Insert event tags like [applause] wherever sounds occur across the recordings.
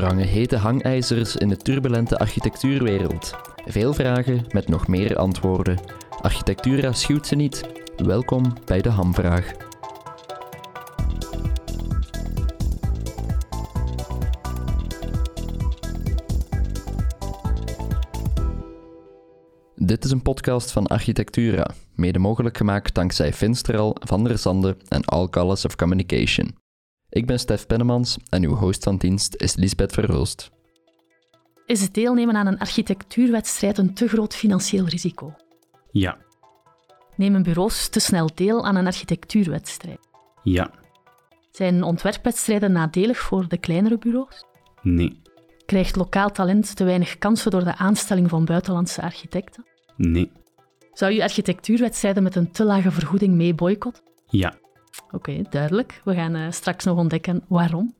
Hangen hete hangijzers in de turbulente architectuurwereld. Veel vragen met nog meer antwoorden. Architectura schuwt ze niet. Welkom bij de Hamvraag. Dit is een podcast van Architectura, mede mogelijk gemaakt dankzij Finsteral, Van der Zande en All Colors of Communication. Ik ben Stef Pennemans en uw host van dienst is Lisbeth Verhulst. Is het deelnemen aan een architectuurwedstrijd een te groot financieel risico? Ja. Nemen bureaus te snel deel aan een architectuurwedstrijd? Ja. Zijn ontwerpwedstrijden nadelig voor de kleinere bureaus? Nee. Krijgt lokaal talent te weinig kansen door de aanstelling van buitenlandse architecten? Nee. Zou je architectuurwedstrijden met een te lage vergoeding mee boycotten? Ja. Oké, duidelijk. We gaan uh, straks nog ontdekken waarom.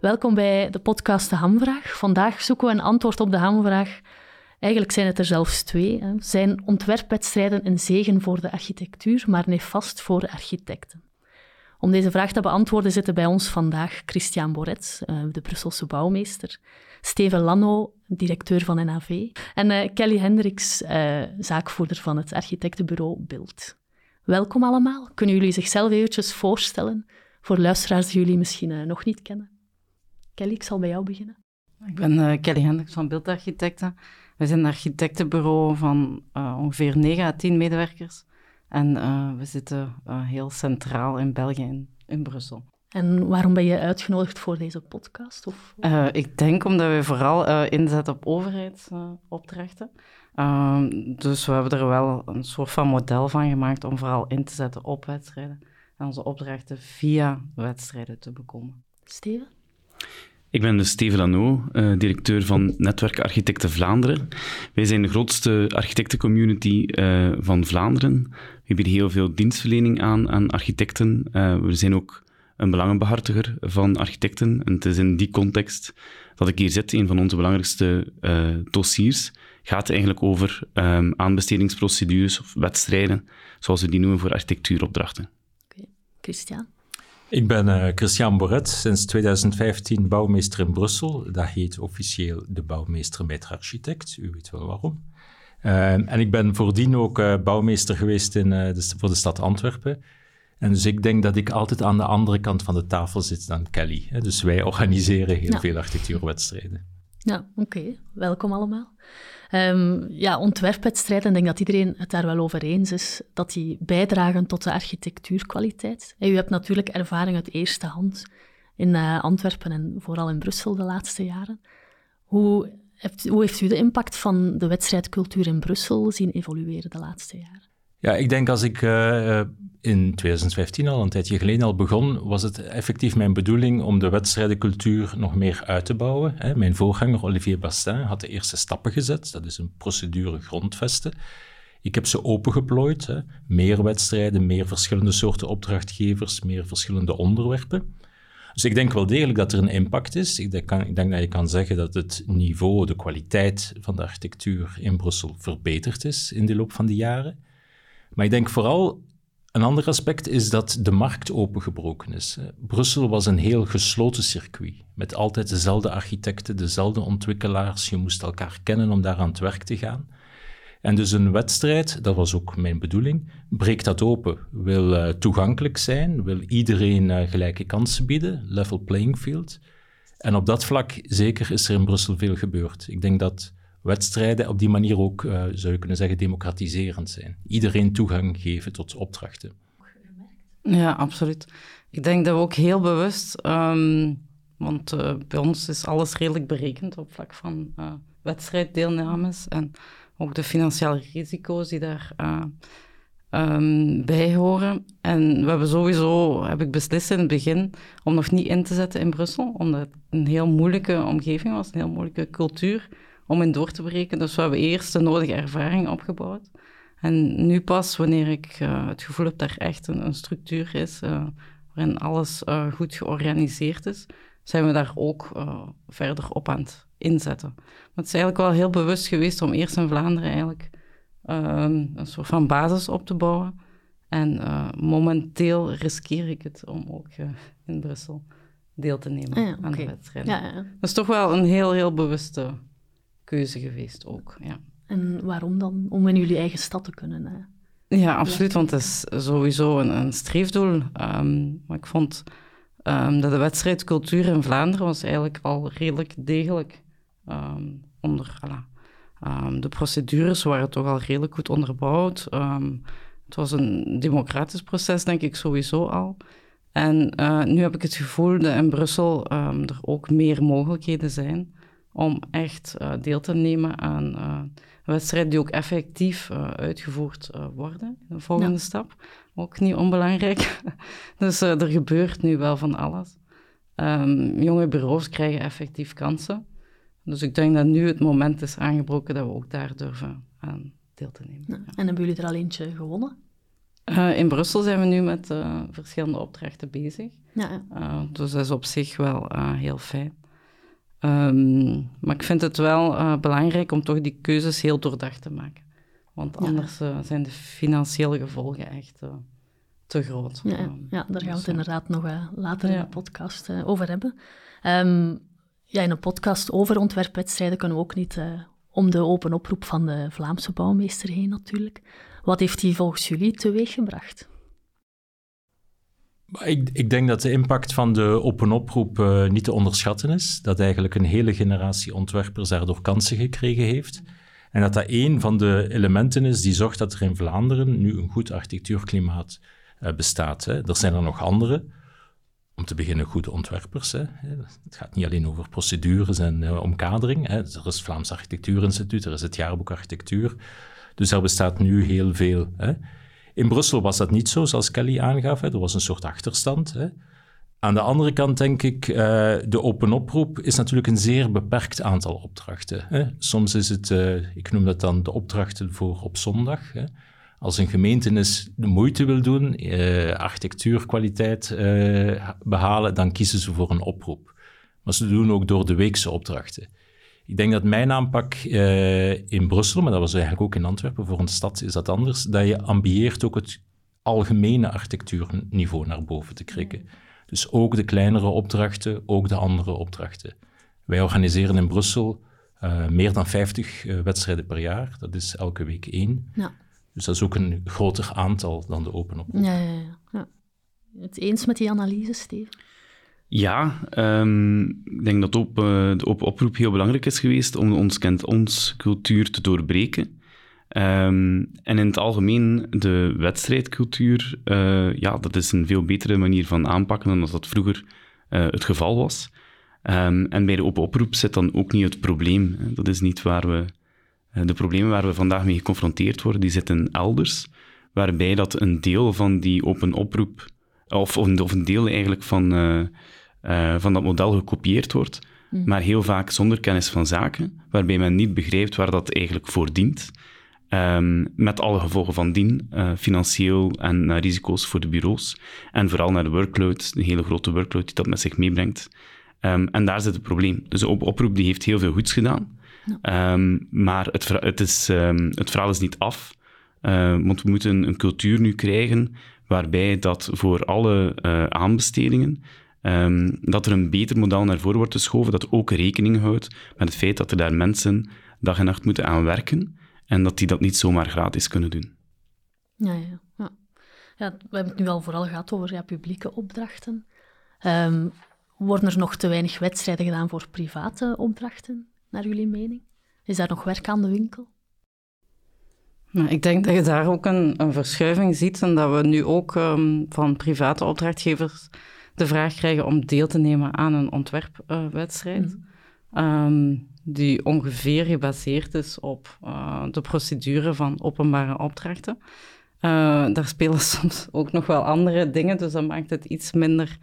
Welkom bij de podcast De Hamvraag. Vandaag zoeken we een antwoord op de hamvraag. Eigenlijk zijn het er zelfs twee. Hè. Zijn ontwerpwedstrijden een zegen voor de architectuur, maar nefast voor architecten? Om deze vraag te beantwoorden zitten bij ons vandaag Christian Boret, uh, de Brusselse bouwmeester, Steven Lanno, directeur van NAV, en uh, Kelly Hendricks, zaakvoerder van het architectenbureau Bild. Welkom allemaal. Kunnen jullie zichzelf eventjes voorstellen voor luisteraars die jullie misschien nog niet kennen? Kelly, ik zal bij jou beginnen. Ik ben Kelly Hendricks van Bildarchitecten. We zijn een architectenbureau van ongeveer 9 à 10 medewerkers. En we zitten heel centraal in België, in, in, Brussel. En waarom ben je uitgenodigd voor deze podcast? Of? Ik denk omdat we vooral inzetten op overheidsopdrachten. Ehm, dus we hebben er wel een soort van model van gemaakt om vooral in te zetten op wedstrijden. En onze opdrachten via wedstrijden te bekomen. Steven? Ik ben dus Steven Lano, uh, directeur van Netwerk Architecten Vlaanderen. Wij zijn de grootste architectencommunity uh, van Vlaanderen. We bieden heel veel dienstverlening aan aan architecten. Uh, we zijn ook een belangenbehartiger van architecten. En het is in die context dat ik hier zit. Een van onze belangrijkste dossiers gaat eigenlijk over um, aanbestedingsprocedures of wedstrijden, zoals we die noemen voor architectuuropdrachten. Oké, okay. Christian? Ik ben uh, Christian Boret, sinds 2015 bouwmeester in Brussel. Dat heet officieel de bouwmeester met architect. U weet wel waarom. Uh, en ik ben voordien ook uh, bouwmeester geweest in, de, voor de stad Antwerpen. En dus ik denk dat ik altijd aan de andere kant van de tafel zit dan Kelly. Hè. Dus wij organiseren heel ja. veel architectuurwedstrijden. Ja, oké. Okay. Welkom allemaal. Um, ja, ontwerpwedstrijden, ik denk dat iedereen het daar wel over eens is, dat die bijdragen tot de architectuurkwaliteit. En u hebt natuurlijk ervaring uit eerste hand in uh, Antwerpen en vooral in Brussel de laatste jaren. Hoe heeft, hoe heeft u de impact van de wedstrijdcultuur in Brussel zien evolueren de laatste jaren? Ja, ik denk als ik uh, in 2015 al, een tijdje geleden al begon, was het effectief mijn bedoeling om de wedstrijdencultuur nog meer uit te bouwen. Hè. Mijn voorganger Olivier Bastin had de eerste stappen gezet. Dat is een procedure grondvesten. Ik heb ze opengeplooid. Hè. Meer wedstrijden, meer verschillende soorten opdrachtgevers, meer verschillende onderwerpen. Dus ik denk wel degelijk dat er een impact is. Ik ik denk, dat je kan zeggen dat het niveau, de kwaliteit van de architectuur in Brussel verbeterd is in de loop van de jaren. Maar ik denk vooral een ander aspect is dat de markt opengebroken is. Brussel was een heel gesloten circuit, met altijd dezelfde architecten, dezelfde ontwikkelaars. Je moest elkaar kennen om daar aan het werk te gaan. En dus een wedstrijd, dat was ook mijn bedoeling, breekt dat open. Wil uh, toegankelijk zijn, wil iedereen uh, gelijke kansen bieden, level playing field. En op dat vlak, zeker, is er in Brussel veel gebeurd. Ik denk dat wedstrijden op die manier ook, uh, zou je kunnen zeggen, democratiserend zijn. Iedereen toegang geven tot opdrachten. Ja, absoluut. Ik denk dat we ook heel bewust, um, want uh, bij ons is alles redelijk berekend op vlak van uh, wedstrijddeelnames en ook de financiële risico's die daar um, bij horen. En we hebben sowieso, heb ik beslist in het begin, om nog niet in te zetten in Brussel, omdat het een heel moeilijke omgeving was, een heel moeilijke cultuur om in door te breken. Dus we hebben eerst de nodige ervaring opgebouwd. En nu pas, wanneer ik uh, het gevoel heb dat er echt een, een structuur is, uh, waarin alles uh, goed georganiseerd is, zijn we daar ook verder op aan het inzetten. Maar het is eigenlijk wel heel bewust geweest om eerst in Vlaanderen eigenlijk ehm, een soort van basis op te bouwen. En momenteel riskeer ik het om ook in Brussel deel te nemen Ah ja, aan de oké. wedstrijden. Ja, ja. Dat is toch wel een heel, heel bewuste keuze geweest ook. Ja, En waarom dan? Om in jullie eigen stad te kunnen. eh. ja absoluut, want het is sowieso een, een streefdoel. Ehm, maar ik vond ehm, dat de wedstrijdcultuur in Vlaanderen was eigenlijk al redelijk degelijk ehm, onder... Voilà. Ehm, de procedures waren toch al redelijk goed onderbouwd. Ehm, het was een democratisch proces, denk ik, sowieso al. En eh, nu heb ik het gevoel dat in Brussel ehm, er ook meer mogelijkheden zijn om echt eh, deel te nemen aan eh, wedstrijden die ook effectief eh, uitgevoerd worden. De volgende Ja. stap, ook niet onbelangrijk. [laughs] dus er gebeurt nu wel van alles. Ehm, jonge bureaus krijgen effectief kansen. Dus ik denk dat nu het moment is aangebroken dat we ook daar durven aan deel te nemen. Ja. Ja. En hebben jullie er al eentje gewonnen? In Brussel zijn we nu met verschillende opdrachten bezig. Ja, ja. Uh, dus dat is op zich wel heel fijn. Um, maar ik vind het wel uh, belangrijk om toch die keuzes heel doordacht te maken. Want anders ja. uh, zijn de financiële gevolgen echt uh, te groot. Ja, um, ja, daar gaan we het inderdaad nog later in de podcast over hebben. Um, ja, in een podcast over ontwerpwedstrijden kunnen we ook niet om de open oproep van de Vlaamse bouwmeester heen natuurlijk. Wat heeft die volgens jullie teweeggebracht? Ik, ik, denk dat de impact van de open oproep uh, niet te onderschatten is. Dat eigenlijk een hele generatie ontwerpers daardoor kansen gekregen heeft. En dat dat een van de elementen is die zorgt dat er in Vlaanderen nu een goed architectuurklimaat uh, bestaat. Hè. Er zijn er nog andere. Om te beginnen goede ontwerpers. Hè. Het gaat niet alleen over procedures en uh, omkadering. Hè. Er is het Vlaams Architectuurinstituut, er is het Jaarboek Architectuur. Dus daar bestaat nu heel veel. Hè. In Brussel was dat niet zo, zoals Kelly aangaf. Hè. Er was een soort achterstand. Hè. Aan de andere kant denk ik, uh, de open oproep is natuurlijk een zeer beperkt aantal opdrachten. Hè. Soms is het, uh, ik noem dat dan de opdrachten voor op zondag. Hè. Als een gemeente de moeite wil doen, uh, architectuurkwaliteit behalen, dan kiezen ze voor een oproep. Maar ze doen ook door de weekse opdrachten. Ik denk dat mijn aanpak uh, in Brussel, maar dat was eigenlijk ook in Antwerpen, voor een stad is dat anders, dat je ambieert ook het algemene architectuurniveau naar boven te krikken. Dus ook de kleinere opdrachten, ook de andere opdrachten. Wij organiseren in Brussel uh, meer dan 50 uh, wedstrijden per jaar. Dat is elke week één. Ja. Dus dat is ook een groter aantal dan de open oproep. Ja, ja, ja. ja. Het eens met die analyse, Steven? Ja, um, ik denk dat op, uh, de open oproep heel belangrijk is geweest om ons kent ons cultuur te doorbreken. Um, en in het algemeen de wedstrijdcultuur, uh, ja, dat is een veel betere manier van aanpakken dan dat, dat vroeger uh, het geval was. Um, en bij de open oproep zit dan ook niet het probleem. Dat is niet waar we... De problemen waar we vandaag mee geconfronteerd worden, die zitten elders. Waarbij dat een deel van die open oproep, of, of een deel eigenlijk van... Uh, van dat model gekopieerd wordt, mm. maar heel vaak zonder kennis van zaken, waarbij men niet begrijpt waar dat eigenlijk voor dient, um, met alle gevolgen van dien, uh, financieel en uh, risico's voor de bureaus, en vooral naar de workload, de hele grote workload die dat met zich meebrengt. Um, en daar zit het probleem. Dus de op oproep die heeft heel veel goeds gedaan, ja. um, maar het, het, is, het verhaal is niet af, want we moeten een cultuur nu krijgen waarbij dat voor alle aanbestedingen Um, dat er een beter model naar voren wordt geschoven, dat ook rekening houdt met het feit dat er daar mensen dag en nacht moeten aan werken en dat die dat niet zomaar gratis kunnen doen. Ja, ja, ja. ja we hebben het nu al vooral gehad over ja, publieke opdrachten. Um, worden er nog te weinig wedstrijden gedaan voor private opdrachten, naar jullie mening? Is daar nog werk aan de winkel? Nou, ik denk dat je daar ook een, een verschuiving ziet en dat we nu ook um, van private opdrachtgevers de vraag krijgen om deel te nemen aan een ontwerpwedstrijd. Uh, um, die ongeveer gebaseerd is op uh, de procedure van openbare opdrachten. Uh, daar spelen [laughs] soms ook nog wel andere dingen, dus dat maakt het iets minder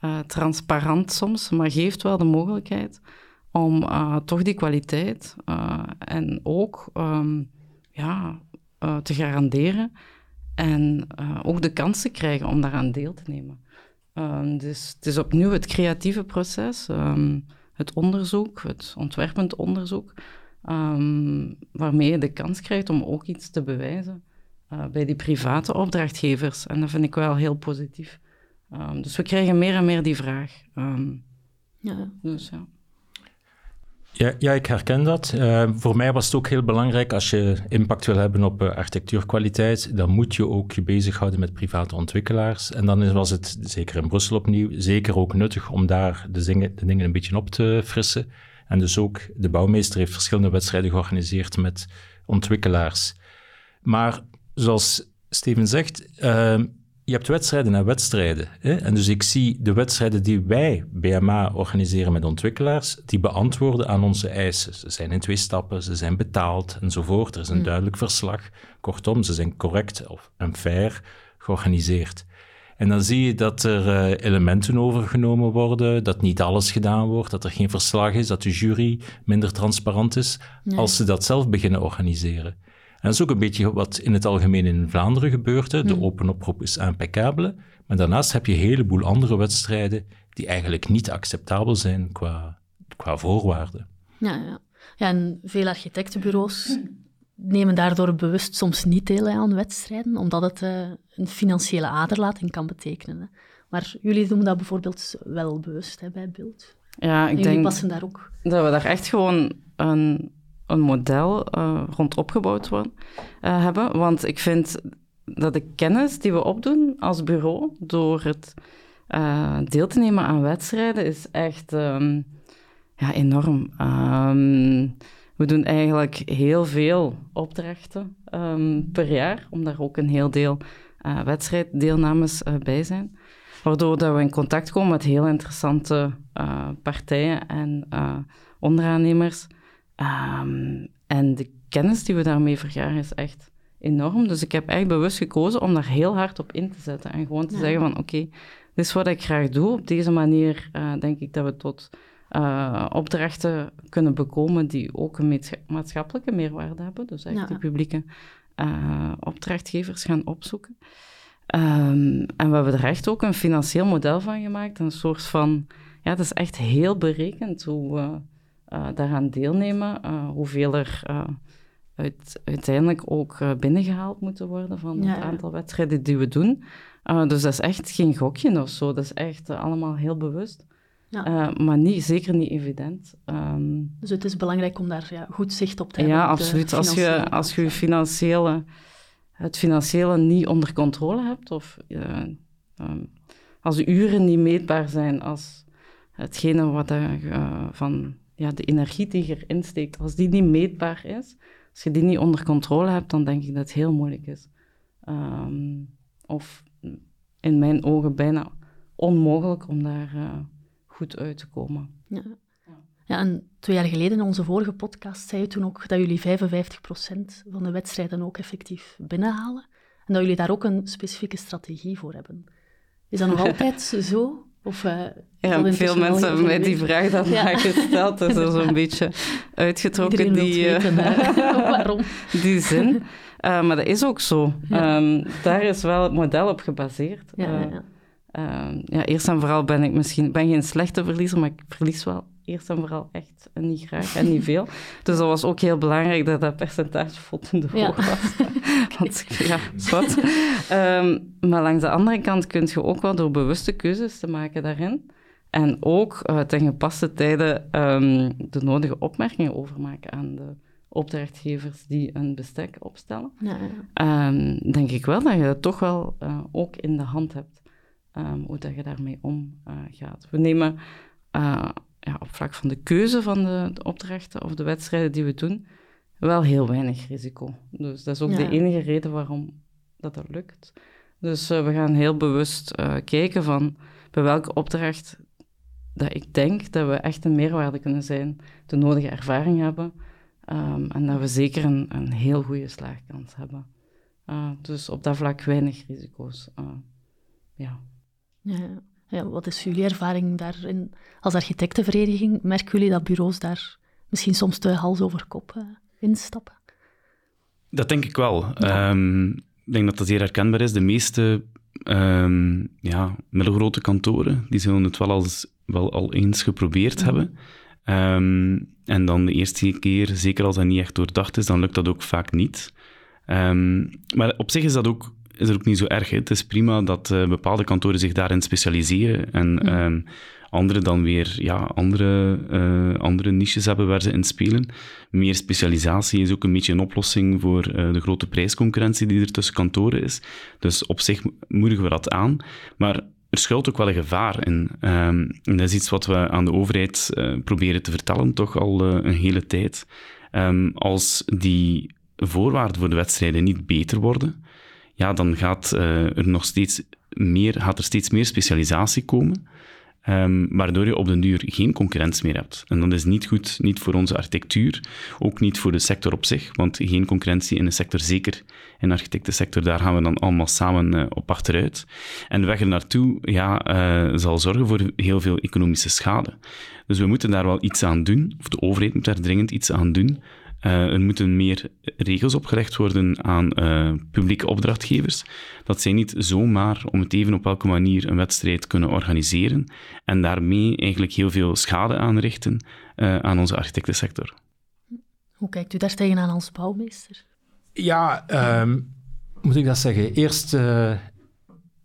uh, transparant soms, maar geeft wel de mogelijkheid om toch die kwaliteit en ook um, ja, te garanderen en ook de kans te krijgen om daaraan deel te nemen. Um, dus het is opnieuw het creatieve proces, um, het onderzoek, het ontwerpend onderzoek, um, waarmee je de kans krijgt om ook iets te bewijzen uh, bij die private opdrachtgevers. En dat vind ik wel heel positief. Ehm, dus we krijgen meer en meer die vraag. Ehm, Ja. dus ja. Ja, ja, ik herken dat. Eh, voor mij was het ook heel belangrijk, als je impact wil hebben op eh, architectuurkwaliteit, dan moet je ook je bezighouden met private ontwikkelaars. En dan is- was het, zeker in Brussel opnieuw, zeker ook nuttig om daar de dingen, een beetje op te frissen. En dus ook de bouwmeester heeft verschillende wedstrijden georganiseerd met ontwikkelaars. Maar zoals Steven zegt, ehm, je hebt wedstrijden en wedstrijden. Hè? En dus ik zie de wedstrijden die wij, BMA, organiseren met ontwikkelaars, die beantwoorden aan onze eisen. Ze zijn in twee stappen, ze zijn betaald enzovoort. Er is een duidelijk verslag. Kortom, ze zijn correct of, en fair georganiseerd. En dan zie je dat er eh, elementen overgenomen worden, dat niet alles gedaan wordt, dat er geen verslag is, dat de jury minder transparant is, als ze dat zelf beginnen organiseren. En dat is ook een beetje wat in het algemeen in Vlaanderen gebeurt. hè. De open oproep is impeccabele. Maar daarnaast heb je een heleboel andere wedstrijden die eigenlijk niet acceptabel zijn qua, qua voorwaarden. Ja, ja. ja, en veel architectenbureaus nemen daardoor bewust soms niet deel aan wedstrijden, omdat het eh, een financiële aderlating kan betekenen. Hè. Maar jullie doen dat bijvoorbeeld wel bewust hè, bij Beeld. Ja, En ik jullie denk passen daar ook. dat we daar echt gewoon een, een model eh, rond opgebouwd worden, eh, hebben. Want ik vind dat de kennis die we opdoen als bureau door het eh, deel te nemen aan wedstrijden is echt ehm, ja, enorm. Ehm, we doen eigenlijk heel veel opdrachten ehm, per jaar, omdat er ook een heel deel wedstrijddeelnames bij zijn. Waardoor dat we in contact komen met heel interessante partijen en onderaannemers. Ehm, en de kennis die we daarmee vergaren is echt enorm. Dus ik heb echt bewust gekozen om daar heel hard op in te zetten. En gewoon te Ja. zeggen van, oké, dit is wat ik graag doe. Op deze manier eh, denk ik dat we tot eh, opdrachten kunnen bekomen die ook een maatschappelijke meerwaarde hebben. Dus echt Ja. de publieke eh, opdrachtgevers gaan opzoeken. Ehm, en we hebben er echt ook een financieel model van gemaakt. Een soort van... Ja, het is echt heel berekend hoe daaraan deelnemen. eh, hoeveel er eh, uit, uiteindelijk ook eh, binnengehaald moeten worden van het ja. aantal wedstrijden die we doen. Eh, dus dat is echt geen gokje of zo. Dat is echt eh, allemaal heel bewust. Ja. Eh, maar niet, zeker niet evident. Ehm, Dus het is belangrijk om daar ja, goed zicht op te hebben. ja, absoluut. Als je, als je financiële, het financiële niet onder controle hebt, of eh, ehm, als de uren niet meetbaar zijn, als hetgene wat je, eh, van ja, de energie die je erin steekt, als die niet meetbaar is, als je die niet onder controle hebt, dan denk ik dat het heel moeilijk is. Ehm, of in mijn ogen bijna onmogelijk om daar eh, goed uit te komen. Ja. ja, en twee jaar geleden in onze vorige podcast zei je toen ook dat jullie 55% van de wedstrijden ook effectief binnenhalen. En dat jullie daar ook een specifieke strategie voor hebben. Is dat nog [laughs] altijd zo? Of, eh, Ja, veel mensen hebben mij die vraag dan Ja. maar gesteld. Dus dat is een [laughs] beetje uitgetrokken, Iedereen die, eh, [laughs] weten waarom. [laughs] die zin. Eh, maar dat is ook zo. Ja. Ehm, daar is wel het model op gebaseerd. Ja, ja, ja. ehm, ja, eerst en vooral ben ik misschien ben geen slechte verliezer, maar ik verlies wel eerst en vooral echt en niet graag en niet veel. Dus dat was ook heel belangrijk dat dat percentage voldoende Ja. hoog was. [laughs] [laughs] Want ja, zwart. Ehm, maar langs de andere kant kun je ook wel door bewuste keuzes te maken daarin. En ook eh, ten gepaste tijden ehm, de nodige opmerkingen overmaken aan de opdrachtgevers die een bestek opstellen. Ja, ja. Ehm, denk ik wel dat je dat toch wel eh, ook in de hand hebt, hoe dat je daarmee omgaat. We nemen eh, ja, op vlak van de keuze van de, de opdrachten of de wedstrijden die we doen, wel heel weinig risico. Dus dat is ook Ja. de enige reden waarom dat, dat lukt. Dus eh, we gaan heel bewust eh, kijken van bij welke opdracht dat ik denk dat we echt een meerwaarde kunnen zijn, de nodige ervaring hebben ehm, en dat we zeker een, een heel goede slaagkans hebben. Uh, dus op dat vlak weinig risico's. Ja. Ja, ja. wat is jullie ervaring daarin? Als architectenvereniging, merken jullie dat bureaus daar misschien soms te hals over kop uh, instappen? Dat denk ik wel. Ja. Um, ik denk dat dat zeer herkenbaar is. De meeste um, ja, middelgrote kantoren die zullen het wel, als, wel al eens geprobeerd hebben. Um, en dan de eerste keer, zeker als dat niet echt doordacht is, dan lukt dat ook vaak niet. Maar op zich is dat ook is er ook niet zo erg. Hè. Het is prima dat uh, bepaalde kantoren zich daarin specialiseren en mm. um, anderen dan weer ja, andere, uh, andere niches hebben waar ze in spelen. Meer specialisatie is ook een beetje een oplossing voor uh, de grote prijsconcurrentie die er tussen kantoren is. Dus op zich moedigen we dat aan. Maar er schuilt ook wel een gevaar in. Um, en dat is iets wat we aan de overheid proberen te vertellen, toch al een hele tijd. Um, als die voorwaarden voor de wedstrijden niet beter worden, ja, dan gaat uh, er nog steeds meer, gaat er steeds meer specialisatie komen. Um, waardoor je op den duur geen concurrentie meer hebt. En dat is niet goed, niet voor onze architectuur, ook niet voor de sector op zich, want geen concurrentie in de sector, zeker in de architectensector, daar gaan we dan allemaal samen uh, op achteruit. En de weg er naartoe ja, uh, zal zorgen voor heel veel economische schade. Dus we moeten daar wel iets aan doen, of de overheid moet daar dringend iets aan doen, er moeten meer regels opgelegd worden aan uh, publieke opdrachtgevers. Dat zij niet zomaar om het even op welke manier een wedstrijd kunnen organiseren en daarmee eigenlijk heel veel schade aanrichten uh, aan onze architectensector. Hoe kijkt u daar tegenaan als bouwmeester? Ja, um, moet ik dat zeggen? Eerst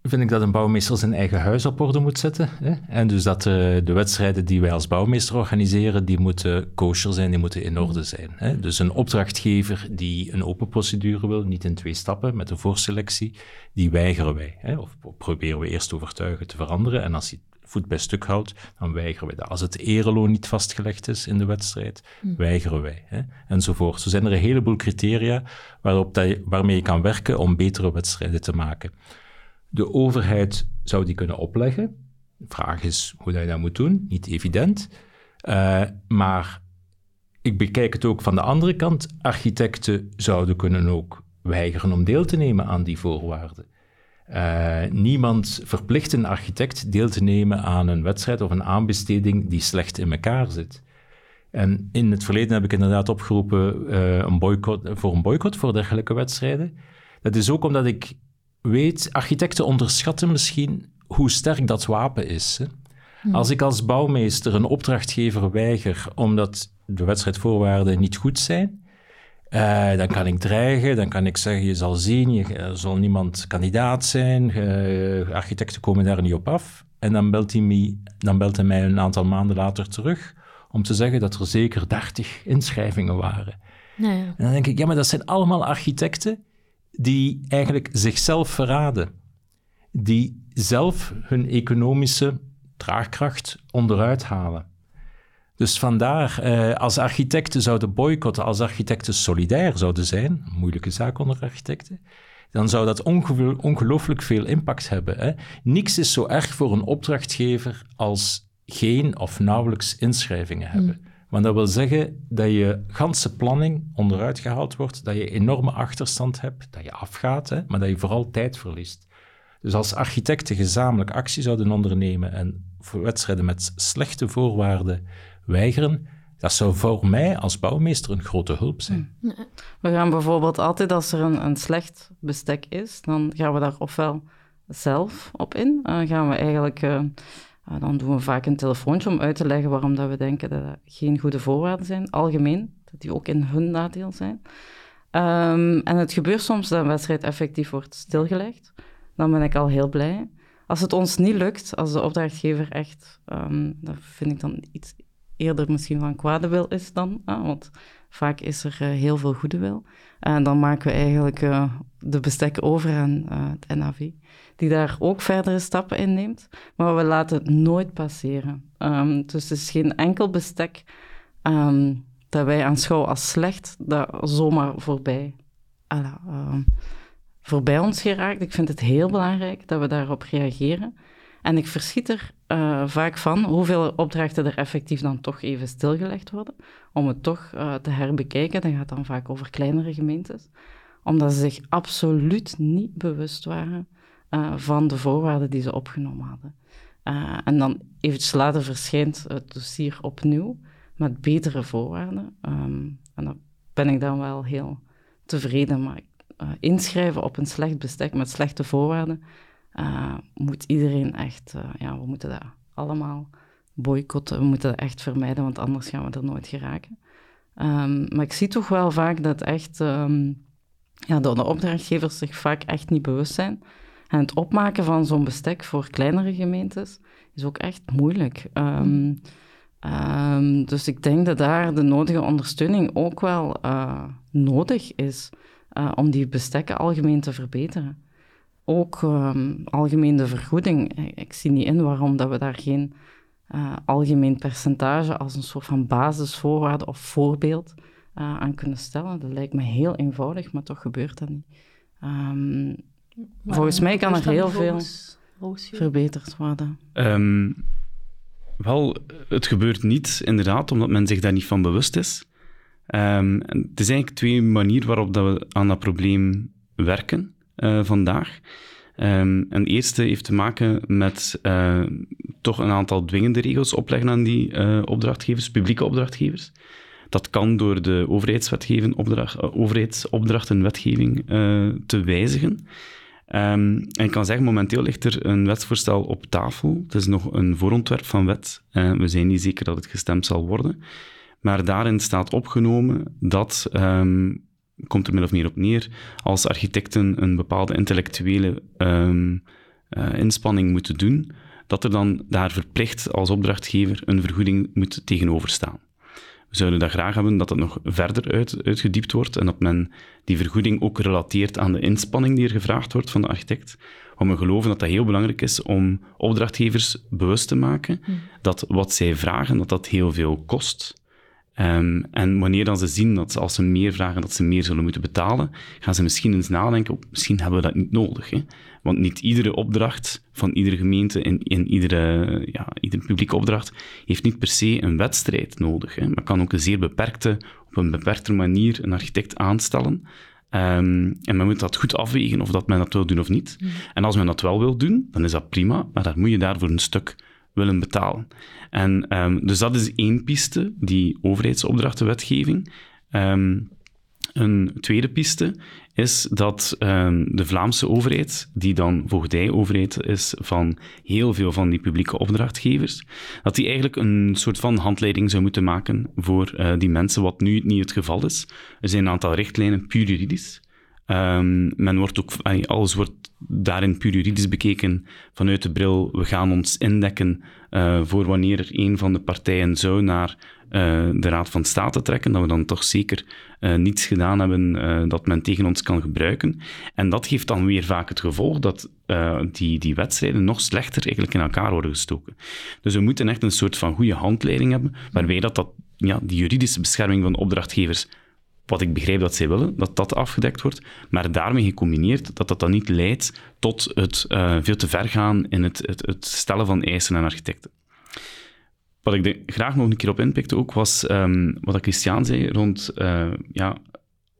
vind ik dat een bouwmeester zijn eigen huis op orde moet zetten. Hè? En dus dat uh, de wedstrijden die wij als bouwmeester organiseren, die moeten kosher zijn, die moeten in orde zijn. Hè? Dus een opdrachtgever die een open procedure wil, niet in twee stappen, met een voorselectie, die weigeren wij. Hè? Of proberen we eerst overtuigen te veranderen. En als hij voet bij stuk houdt, dan weigeren wij dat. Als het ereloon niet vastgelegd is in de wedstrijd, hm. weigeren wij. Hè? Enzovoort. Zo zijn er een heleboel criteria waarop dat je, waarmee je kan werken om betere wedstrijden te maken. De overheid zou die kunnen opleggen. De vraag is hoe je dat moet doen, niet evident. Uh, maar ik bekijk het ook van de andere kant. Architecten zouden kunnen ook weigeren om deel te nemen aan die voorwaarden. Uh, niemand verplicht een architect deel te nemen aan een wedstrijd of een aanbesteding die slecht in elkaar zit. En in het verleden heb ik inderdaad opgeroepen uh, een voor een boycott voor dergelijke wedstrijden. Dat is ook omdat ik weet, architecten onderschatten misschien hoe sterk dat wapen is. Hè? Hmm. Als ik als bouwmeester een opdrachtgever weiger omdat de wedstrijdvoorwaarden niet goed zijn, uh, dan kan ik dreigen, dan kan ik zeggen, je zal zien, je, zal niemand kandidaat zijn, uh, architecten komen daar niet op af. En dan belt, hij mij, dan belt hij mij een aantal maanden later terug om te zeggen dat er zeker 30 inschrijvingen waren. ja. En dan denk ik, ja, maar dat zijn allemaal architecten die eigenlijk zichzelf verraden, die zelf hun economische draagkracht onderuit halen. Dus vandaar, eh, als architecten zouden boycotten, als architecten solidair zouden zijn, moeilijke zaak onder architecten, dan zou dat ongelooflijk veel impact hebben. Hè? Niks is zo erg voor een opdrachtgever als geen of nauwelijks inschrijvingen hebben. Want dat wil zeggen dat je ganse planning onderuit gehaald wordt, dat je enorme achterstand hebt, dat je afgaat, hè, maar dat je vooral tijd verliest. Dus als architecten gezamenlijk actie zouden ondernemen en voor wedstrijden met slechte voorwaarden weigeren, dat zou voor mij als bouwmeester een grote hulp zijn. Hm. We gaan bijvoorbeeld altijd, als er een, een slecht bestek is, dan gaan we daar ofwel zelf op in, dan gaan we eigenlijk... Uh, dan doen we vaak een telefoontje om uit te leggen waarom dat we denken dat dat geen goede voorwaarden zijn, algemeen, dat die ook in hun nadeel zijn. Um, en het gebeurt soms dat een wedstrijd effectief wordt stilgelegd. Dan ben ik al heel blij. Als het ons niet lukt, als de opdrachtgever echt, um, dat vind ik dan iets eerder misschien van kwade wil is dan, uh, want vaak is er uh, heel veel goede wil. En dan maken we eigenlijk uh, de bestek over aan het NAV die daar ook verdere stappen in neemt. Maar we laten het nooit passeren. Um, dus het is geen enkel bestek um, dat wij aanschouwen als slecht, dat zomaar voorbij, um, voorbij ons geraakt. Ik vind het heel belangrijk dat we daarop reageren. En ik verschiet er uh, vaak van hoeveel opdrachten er effectief dan toch even stilgelegd worden, om het toch uh, te herbekijken. Dat gaat dan vaak over kleinere gemeentes, omdat ze zich absoluut niet bewust waren uh, van de voorwaarden die ze opgenomen hadden. En dan eventjes later verschijnt het dossier opnieuw met betere voorwaarden. Um, en dan ben ik dan wel heel tevreden. Maar inschrijven op een slecht bestek met slechte voorwaarden moet iedereen echt... ja, we moeten dat allemaal boycotten. We moeten dat echt vermijden, want anders gaan we er nooit geraken. Um, maar ik zie toch wel vaak dat echt... Um, ja, de opdrachtgevers zich vaak echt niet bewust zijn. En het opmaken van zo'n bestek voor kleinere gemeentes is ook echt moeilijk. Ehm, ehm, dus ik denk dat daar de nodige ondersteuning ook wel uh, nodig is uh, om die bestekken algemeen te verbeteren. Ook um, algemeen de vergoeding. Ik, zie niet in waarom dat we daar geen uh, algemeen percentage als een soort van basisvoorwaarde of voorbeeld aan kunnen stellen. Dat lijkt me heel eenvoudig, maar toch gebeurt dat niet. volgens mij kan er heel veel verbeterd worden. Um, wel, het gebeurt niet, inderdaad, omdat men zich daar niet van bewust is. Um, het is eigenlijk twee manieren waarop dat we aan dat probleem werken uh, vandaag. Um, en de eerste heeft te maken met uh, toch een aantal dwingende regels opleggen aan die uh, opdrachtgevers, publieke opdrachtgevers. Dat kan door de overheidswetgeving, opdracht, overheidsopdrachtenwetgeving te wijzigen. Um, en ik kan zeggen, momenteel ligt er een wetsvoorstel op tafel. Het is nog een voorontwerp van wet. We zijn niet zeker dat het gestemd zal worden. Maar daarin staat opgenomen dat, um, komt er min of meer op neer, als architecten een bepaalde intellectuele um, uh, inspanning moeten doen, dat er dan daar verplicht als opdrachtgever een vergoeding moet tegenover staan. We zouden dat graag hebben dat het nog verder uit, uitgediept wordt en dat men die vergoeding ook relateert aan de inspanning die er gevraagd wordt van de architect. Want we geloven dat dat heel belangrijk is om opdrachtgevers bewust te maken hmm. dat wat zij vragen, dat dat heel veel kost. Um, en wanneer dan ze zien dat als ze meer vragen, dat ze meer zullen moeten betalen, gaan ze misschien eens nadenken, oh, misschien hebben we dat niet nodig. Hè? Want niet iedere opdracht van iedere gemeente in, in iedere, ja, iedere publieke opdracht heeft niet per se een wedstrijd nodig. Hè? Maar kan ook een zeer beperkte, op een beperkte manier een architect aanstellen. Um, en men moet dat goed afwegen of dat men dat wil doen of niet. Mm. En als men dat wel wil doen, dan is dat prima, maar dan moet je daarvoor een stuk willen betalen. En um, dus dat is één piste, die overheidsopdrachtenwetgeving. Um, een tweede piste is dat um, de Vlaamse overheid, die dan voogdijoverheid is van heel veel van die publieke opdrachtgevers, dat die eigenlijk een soort van handleiding zou moeten maken voor uh, die mensen, wat nu niet het geval is. Er zijn een aantal richtlijnen puur juridisch. Um, men wordt ook, alles wordt daarin puur juridisch bekeken vanuit de bril, we gaan ons indekken uh, voor wanneer er een van de partijen zou naar uh, de Raad van State trekken, dat we dan toch zeker uh, niets gedaan hebben dat men tegen ons kan gebruiken. En dat geeft dan weer vaak het gevolg dat die, die wedstrijden nog slechter eigenlijk in elkaar worden gestoken. Dus we moeten echt een soort van goede handleiding hebben, waarbij dat, dat ja, die juridische bescherming van opdrachtgevers wat ik begrijp dat zij willen, dat dat afgedekt wordt, maar daarmee gecombineerd dat dat dan niet leidt tot het uh, veel te ver gaan in het, het, het, stellen van eisen aan architecten. Wat ik de, graag nog een keer op inpikte ook, was um, wat Christian zei rond, uh, ja,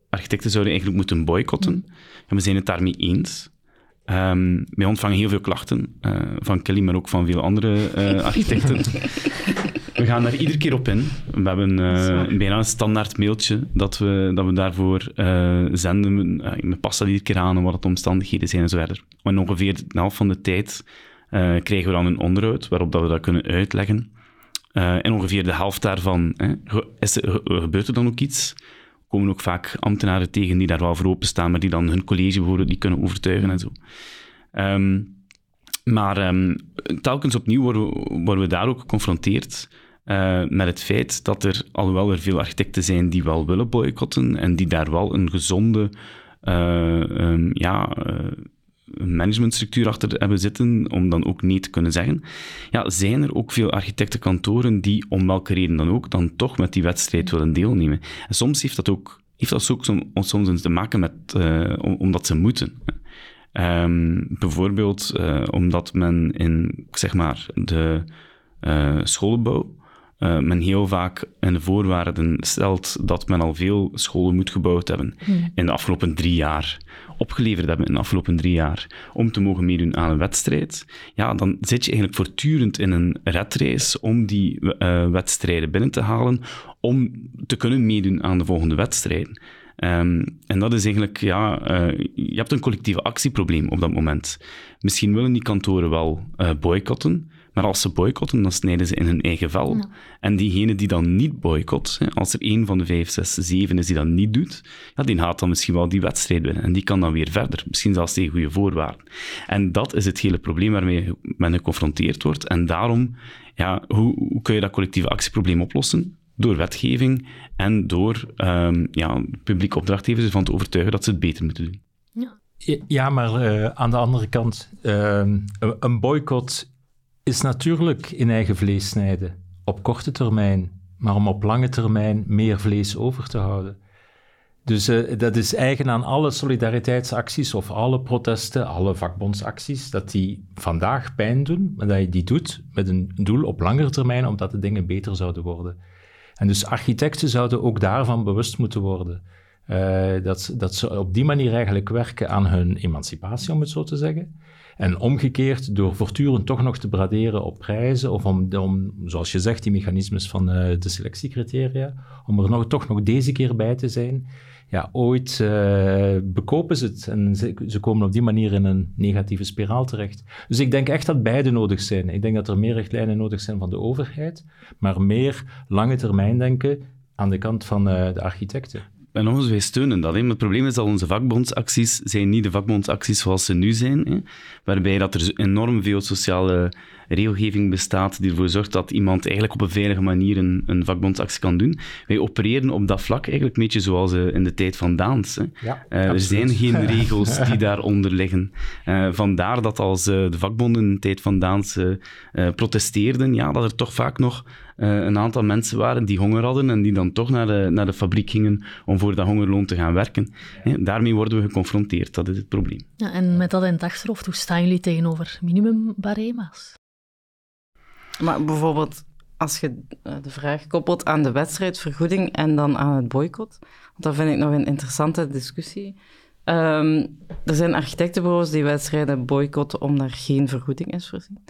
architecten zouden eigenlijk moeten boycotten. Mm. En we zijn het daarmee eens. Um, wij ontvangen heel veel klachten uh, van Kelly, maar ook van veel andere [laughs] architecten. We gaan daar iedere keer op in. We hebben uh, bijna een standaard mailtje dat we, dat we daarvoor zenden. Uh, me past dat iedere keer aan wat de omstandigheden zijn en zo verder. En ongeveer de helft van de tijd krijgen we dan een onderhoud waarop dat we dat kunnen uitleggen. en ongeveer de helft daarvan is, gebeurt er dan ook iets. Komen ook vaak ambtenaren tegen die daar wel voor openstaan, maar die dan hun college bijvoorbeeld die kunnen overtuigen en zo. Um, maar um, telkens opnieuw worden we, worden we daar ook geconfronteerd uh, met het feit dat er, alhoewel er veel architecten zijn die wel willen boycotten en die daar wel een gezonde uh, um, ja, uh, managementstructuur achter hebben zitten, om dan ook nee te kunnen zeggen, ja, zijn er ook veel architectenkantoren die, om welke reden dan ook, dan toch met die wedstrijd willen deelnemen. En soms heeft dat ook, heeft dat ook soms, te maken met, omdat ze moeten. Um, bijvoorbeeld omdat men in, zeg maar, de scholenbouw uh, men heel vaak in de voorwaarden stelt dat men al veel scholen moet gebouwd hebben hmm. in de afgelopen drie jaar, opgeleverd hebben in de afgelopen drie jaar, om te mogen meedoen aan een wedstrijd, ja, dan zit je eigenlijk voortdurend in een redrace om die uh, wedstrijden binnen te halen, om te kunnen meedoen aan de volgende wedstrijden. Um, en dat is eigenlijk, ja, uh, je hebt een collectieve actieprobleem op dat moment. Misschien willen die kantoren wel boycotten, Maar als ze boycotten, dan snijden ze in hun eigen vel. En diegene die dan niet boycott, als er één van de vijf, zes, zeven is die dat niet doet, ja, die gaat dan misschien wel die wedstrijd winnen. En die kan dan weer verder, misschien zelfs tegen goede voorwaarden. En dat is het hele probleem waarmee men geconfronteerd wordt. En daarom, ja, hoe, hoe kun je dat collectieve actieprobleem oplossen? door wetgeving en door um, ja, publieke opdrachtgevers ervan te overtuigen dat ze het beter moeten doen. Ja, ja maar uh, aan de andere kant, uh, een boycott is natuurlijk in eigen vlees snijden op korte termijn, maar om op lange termijn meer vlees over te houden. Dus uh, dat is eigen aan alle solidariteitsacties of alle protesten, alle vakbondsacties, dat die vandaag pijn doen, maar dat je die doet met een doel op langere termijn, omdat de dingen beter zouden worden. En dus architecten zouden ook daarvan bewust moeten worden. Uh, dat, dat ze op die manier eigenlijk werken aan hun emancipatie, om het zo te zeggen. En omgekeerd, door voortdurend toch nog te braderen op prijzen, of om, zoals je zegt, die mechanismes van uh, de selectiecriteria, om er nog, toch nog deze keer bij te zijn, ja, ooit uh, bekopen ze het en ze, komen op die manier in een negatieve spiraal terecht. Dus ik denk echt dat beide nodig zijn. Ik denk dat er meer richtlijnen nodig zijn van de overheid, maar meer lange termijn denken aan de kant van uh, de architecten. En nog eens, wij steunen dat. Hè. Maar het probleem is dat onze vakbondsacties zijn niet de vakbondsacties zoals ze nu zijn. Hè. Waarbij dat er enorm veel sociale regelgeving bestaat die ervoor zorgt dat iemand eigenlijk op een veilige manier een, een vakbondsactie kan doen. Wij opereren op dat vlak eigenlijk een beetje zoals uh, in de tijd van Daans. Hè. Ja, uh, er zijn geen [laughs] regels die daaronder liggen. Uh, vandaar dat als de vakbonden in de tijd van Daans protesteerden, ja, dat er toch vaak nog een aantal mensen waren die honger hadden en die dan toch naar de, naar de fabriek gingen om voor dat hongerloon te gaan werken. Daarmee worden we geconfronteerd, dat is het probleem. Ja, en met dat in het achterhoofd, hoe staan jullie tegenover minimumbarema's? Maar bijvoorbeeld als je eh, de vraag koppelt aan de wedstrijdvergoeding en dan aan het boycott, want dat vind ik nog een interessante discussie. Um, er zijn architectenbureaus die wedstrijden boycotten omdat er geen vergoeding is voorzien.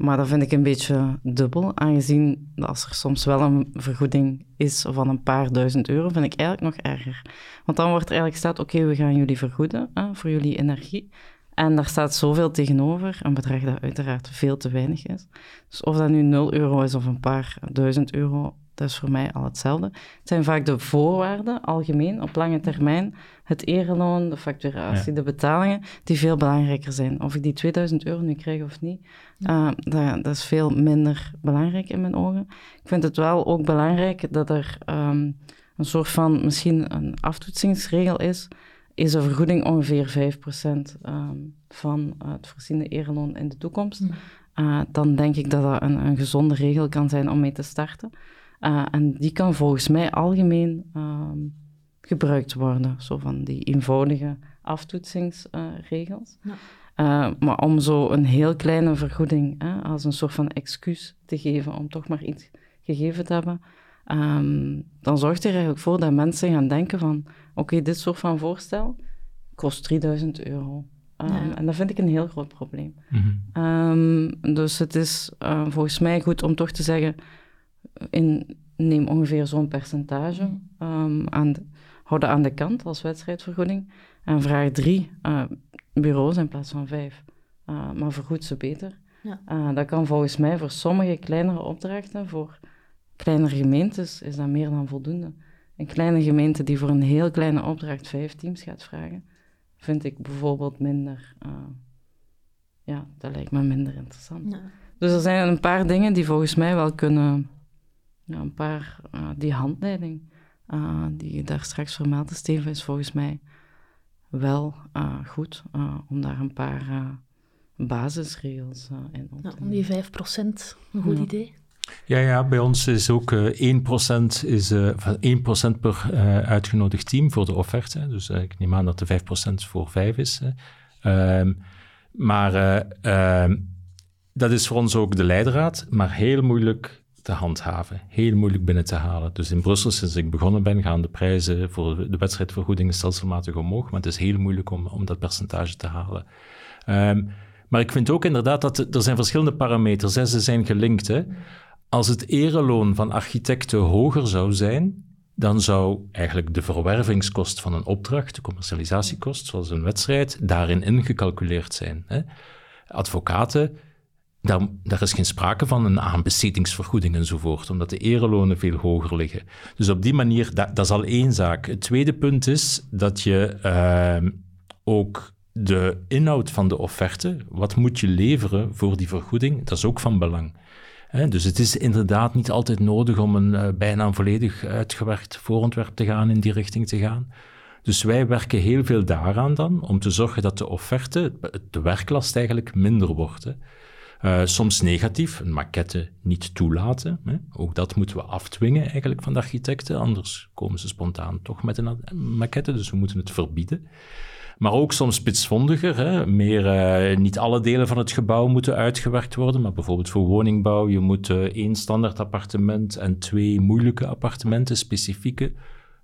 Maar dat vind ik een beetje dubbel, aangezien als er soms wel een vergoeding is van een paar duizend euro, vind ik eigenlijk nog erger. Want dan wordt er eigenlijk staat, oké, we gaan jullie vergoeden hè, voor jullie energie. En daar staat zoveel tegenover, een bedrag dat uiteraard veel te weinig is. Dus of dat nu 0 euro is of een paar duizend euro, dat is voor mij al hetzelfde. Het zijn vaak de voorwaarden, algemeen, op lange termijn. Het ereloon, de facturatie, de betalingen, die veel belangrijker zijn. Of ik die 2000 euro nu krijg of niet, uh, dat, dat, is veel minder belangrijk in mijn ogen. Ik vind het wel ook belangrijk dat er um, een soort van, misschien een aftoetsingsregel is is de vergoeding ongeveer 5% um, ehm, van het voorziene ereloon in de toekomst. Uh, dan denk ik dat dat een, een, gezonde regel kan zijn om mee te starten. Uh, en die kan volgens mij algemeen um, gebruikt worden, zo van die eenvoudige aftoetsingsregels. Uh, ja. maar om zo een heel kleine vergoeding als een soort van excuus te geven om toch maar iets gegeven te hebben, um, dan zorgt er eigenlijk voor dat mensen gaan denken van oké, dit soort van voorstel kost 3000 euro. Um, En dat vind ik een heel groot probleem. Mm -hmm. um, dus het is uh, volgens mij goed om toch te zeggen, in, neem ongeveer zo'n percentage, um, aan de, hou dat aan de kant als wedstrijdvergoeding. En vraag drie uh, bureaus in plaats van vijf. Uh, maar vergoed ze beter. Ja. Uh, dat kan volgens mij voor sommige kleinere opdrachten, voor kleinere gemeentes, is dat meer dan voldoende. Een kleine gemeente die voor een heel kleine opdracht vijf teams gaat vragen, vind ik bijvoorbeeld minder. Ja, dat lijkt me minder interessant. Ja. Dus er zijn een paar dingen die volgens mij wel kunnen. Ja, een paar. Uh, die handleiding uh, die je daar straks vermeldde, Steven, is volgens mij wel goed om daar een paar basisregels in op te ja, Om die 5% een goed ja. idee. Ja, ja, bij ons is ook uh, 1%, is, uh, 1% per uh, uitgenodigd team voor de offerte. Dus uh, ik neem aan dat de 5% voor 5 is. Um, maar ehm, dat is voor ons ook de leidraad, maar heel moeilijk handhaven. Heel moeilijk binnen te halen. Dus in Brussel, sinds ik begonnen ben, gaan de prijzen voor de wedstrijdvergoedingen stelselmatig omhoog. Maar het is heel moeilijk om, om dat percentage te halen. Um, maar ik vind ook inderdaad dat er zijn verschillende parameters. Hè. Ze zijn gelinkt. Hè. Als het ereloon van architecten hoger zou zijn, dan zou eigenlijk de verwervingskost van een opdracht, de commercialisatiekost, zoals een wedstrijd, daarin ingecalculeerd zijn. Hè. Advocaten daar, daar, is geen sprake van een aanbestedingsvergoeding enzovoort, omdat de erelonen veel hoger liggen. Dus op die manier, dat, dat is al één zaak. Het tweede punt is dat je uh, ook de inhoud van de offerte, wat moet je leveren voor die vergoeding, dat is ook van belang. dus het is inderdaad niet altijd nodig om een uh, bijna volledig uitgewerkt voorontwerp te gaan, in die richting te gaan. Dus wij werken heel veel daaraan dan, om te zorgen dat de offerte, de werklast eigenlijk minder wordt. Uh, soms negatief, een maquette niet toelaten. Hè. Ook dat moeten we afdwingen eigenlijk van de architecten, anders komen ze spontaan toch met een maquette, dus we moeten het verbieden. Maar ook soms spitsvondiger, hè. meer uh, niet alle delen van het gebouw moeten uitgewerkt worden, maar bijvoorbeeld voor woningbouw, je moet uh, één standaard appartement en twee moeilijke appartementen, specifieke,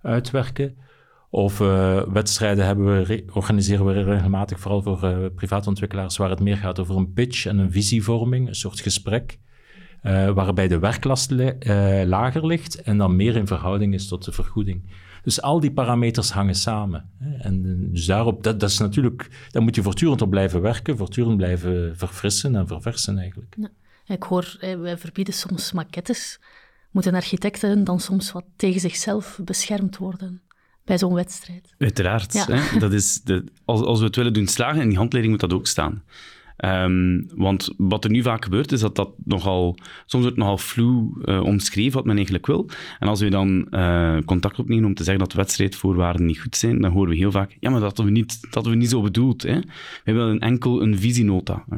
uitwerken. Of uh, wedstrijden hebben we, organiseren we regelmatig, vooral voor uh, privaatontwikkelaars, waar het meer gaat over een pitch en een visievorming, een soort gesprek, uh, waarbij de werklast lager ligt en dan meer in verhouding is tot de vergoeding. Dus al die parameters hangen samen. Hè? En dus daarop, dat, dat, is natuurlijk, daar moet je voortdurend op blijven werken, voortdurend blijven verfrissen en verversen eigenlijk. Ja. Ik hoor, wij verbieden soms maquettes. Moeten architecten dan soms wat tegen zichzelf beschermd worden? Bij zo'n wedstrijd. Uiteraard. Hè? Dat is de, als, als we het willen doen slagen, in die handleiding moet dat ook staan. Um, want wat er nu vaak gebeurt, is dat dat nogal, soms wordt nogal vloe uh, omschreven wat men eigenlijk wil. En als we dan uh, contact opnemen om te zeggen dat wedstrijdvoorwaarden niet goed zijn, dan horen we heel vaak, ja, maar dat hebben we niet, dat we niet zo bedoeld. Hè? We willen enkel een visienota. Hè?